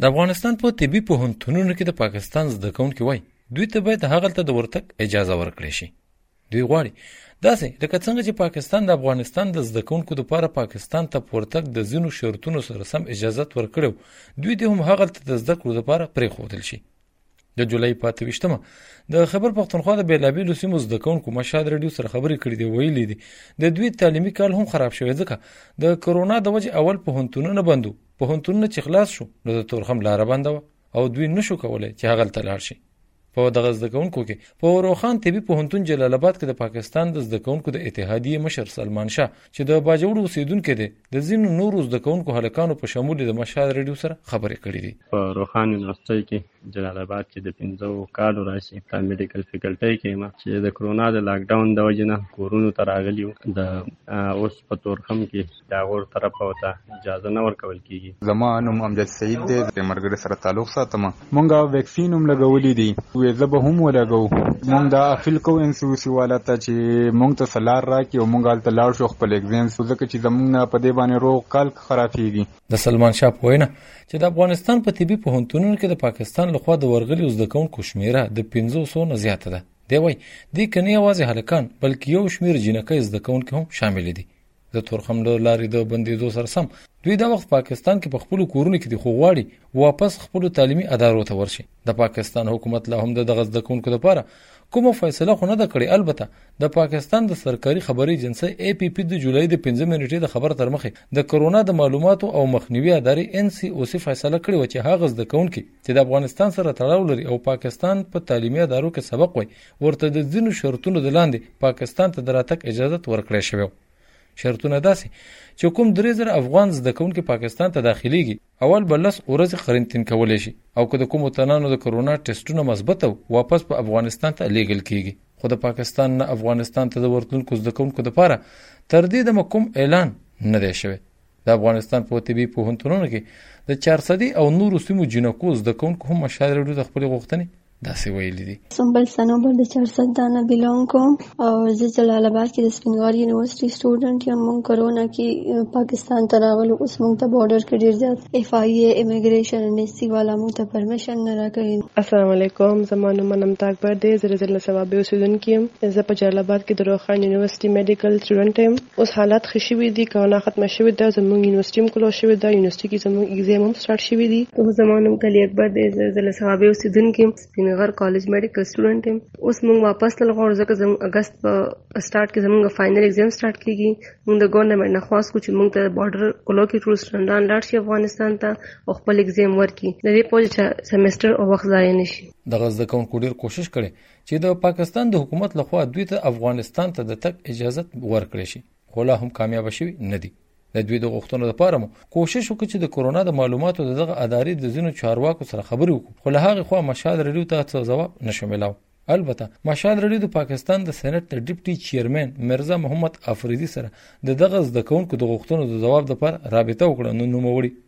د افغانستان په طبي پوهنتونونو کې د پاکستان زده کوونکي وایي دوی ته باید هغلته د ورتګ اجازه ورکړی شي دوی غواړي داسې لکه څنګه چې پاکستان د افغانستان د زده کوونکو لپاره پاکستان ته پورتګ د ځینو شرطونو سره سم اجازه ورکړو دوی د هم هغه د زده کړو لپاره پرې خودل شي د جولای په 28مه د خبر پښتونخوا د بیلابیلو سیمو زده کوونکو مشاد رادیو سره خبرې کړې دی ویلي دي د دوی تعلیمي کال هم خراب شوی ځکه د کرونا د وجې اول په هنتونونه بندو په هنتونونه چې خلاص شو نو د تورخم لار بنده و او دوی نشو کولای چې هغه ته لاړ شي په دغه زده کوونکو کې په وروخان طبي پوهنتون جلال آباد کې د پاکستان د زده کوونکو د اتحادیې مشر سلمان شاه چې د باجوړ اوسیدونکو دی د ځینو نورو زده کوونکو هلکانو په شمول د مشال ریډیو سره خبرې کړې دي په روخاني ناستۍ کې جلال آباد کې د 15 کالو راشي په میډیکل فیکلټۍ کې ما چې د کرونا د لاک ډاون د وجنه کورونو ته راغلی د اوس په تورخم کې دا غور طرف وته اجازه نه ورکول کیږي زما نوم امجد سعید دی د مرګره سره تعلق ساتم مونږ ویکسین هم لګولي دي ویزه به هم ولګو مونږ دا اپیل کوو ان سي او سي والا ته چې مونږ ته سلار راکړي او مونږ هلته لاړ شو خپل ایگزام سو ځکه چې زمونږ نه په دې باندې روغ کال خرابېږي د سلمان شاه په وینا چې د افغانستان په طبي پوهنتونونو کې د پاکستان لخوا د ورغلي زده کوونکو شمیره د 500 نه زیاته ده دی وایي دې کني یوازې هلکان بلکې یو شمیر جنکۍ زده کوونکي هم شامل دي د تورخم له لارې د بندیدو سره سم دوی دا وخت پاکستان کې په خپل کورونو کې د خو غواړي واپس خپل تعلیمي ادارو ته ورشي د پاکستان حکومت لا هم د دغه زده کوونکو لپاره کومه فیصله خو نه ده کړې البته د پاکستان د سرکاري خبري ایجنسۍ ای پی پی د جولای د 15 منټې د خبر تر مخه د کرونا د معلوماتو او مخنیوي ادارې ان سی او سی فیصله کړې و چې هغه زده کوونکي چې د افغانستان سره تړاو لري او پاکستان په تعلیمي ادارو کې سبق وایي ورته د ځینو شرطونو د لاندې پاکستان ته د راتګ اجازت ورکړی شوی شرطونه داسې چې کوم درې زره افغان زده کوونکي پاکستان ته داخليږي اول به لس ورځې قرنطین کولی شي او که د کوم وطنانو د کرونا ټیسټونه مثبت او واپس په افغانستان ته لیږل کیږي خو د پاکستان نه افغانستان ته د ورتلونکو زده کوونکو لپاره تر دې دمه کوم اعلان نه دی شوی د افغانستان په طبي پوهنتونونو کې د چارسدي او نورو سیمو جنکو زده کوونکو هم مشاعره لري د خپل غوښتنې داسې ویلي دي سمبل سنوبر د چارسد دانه بیلونګ کوم او زه جلال آباد کې د سپینغار یونیورسيټي سټوډنټ یم مونږ کرونا کې پاکستان ته راغلو اوس مونږ ته بارډر کې ډیر زیات اف آی ای امیګریشن ان ایس سی والا مونږ ته پرمیشن نه راکوي السلام علیکم زما نوم منم تاکبر دی زه د ضلع ثوابي اوسیدونکي یم زه په جلال آباد کې د روخان یونیورسيټي میډیکل سټوډنټ یم اوس حالات ښه شوي دي، کرونا ختمه شوې ده، زموږ یونیورسټي هم کلوز شوې ده، یونیورسټي کې زموږ ایګزام هم سټارټ شوي دي. اوس زما نوم قلي اکبر دی، زه ضلع صوابۍ اوسېدونکی یم، سپین غر کالج میډیکل سټوډنټ یم. اوس موږ واپس تلل غواړو ځکه زموږ اګست په سټارټ کې زموږ فاینل ایګزام سټارټ کېږي. موږ د ګورنمنټ نه خواست کوو چې موږ ته د بارډر کلو کې ټول سټوډنټان لاړ شي افغانستان ته او خپل ایګزام ورکړي د دې په وجه چې سمسټر او وخت ضایع نه شي. دغه زده کوونکو ډېر کوشش کړی چې د پاکستان د حکومت لخوا دوی ته افغانستان ته د تک اجازه ورکړي شي خو لا هم کامیاب شوی نه دي د دوی د غوښتنو لپاره مو کوشش وکړ چې د کورونا د معلوماتو دغه ادارې د ځینو چارواکو سره خبرې وکړو خو له هغه خوا مشال رډیو ته څه ځواب نشو ملاو البته مشال رډیو د پاکستان د سېنات د ډیپټي چیئرمن مرزا محمد افریدي سره د دغه زده کوونکو د غوښتنو د ځواب لپاره رابطه وکړه نو نوموړي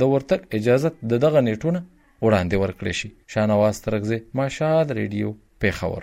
د ورتګ اجازت د دغه نیټو نه وړاندې ورکړی شي شانواز ترکزی ماشال ریډیو پیښور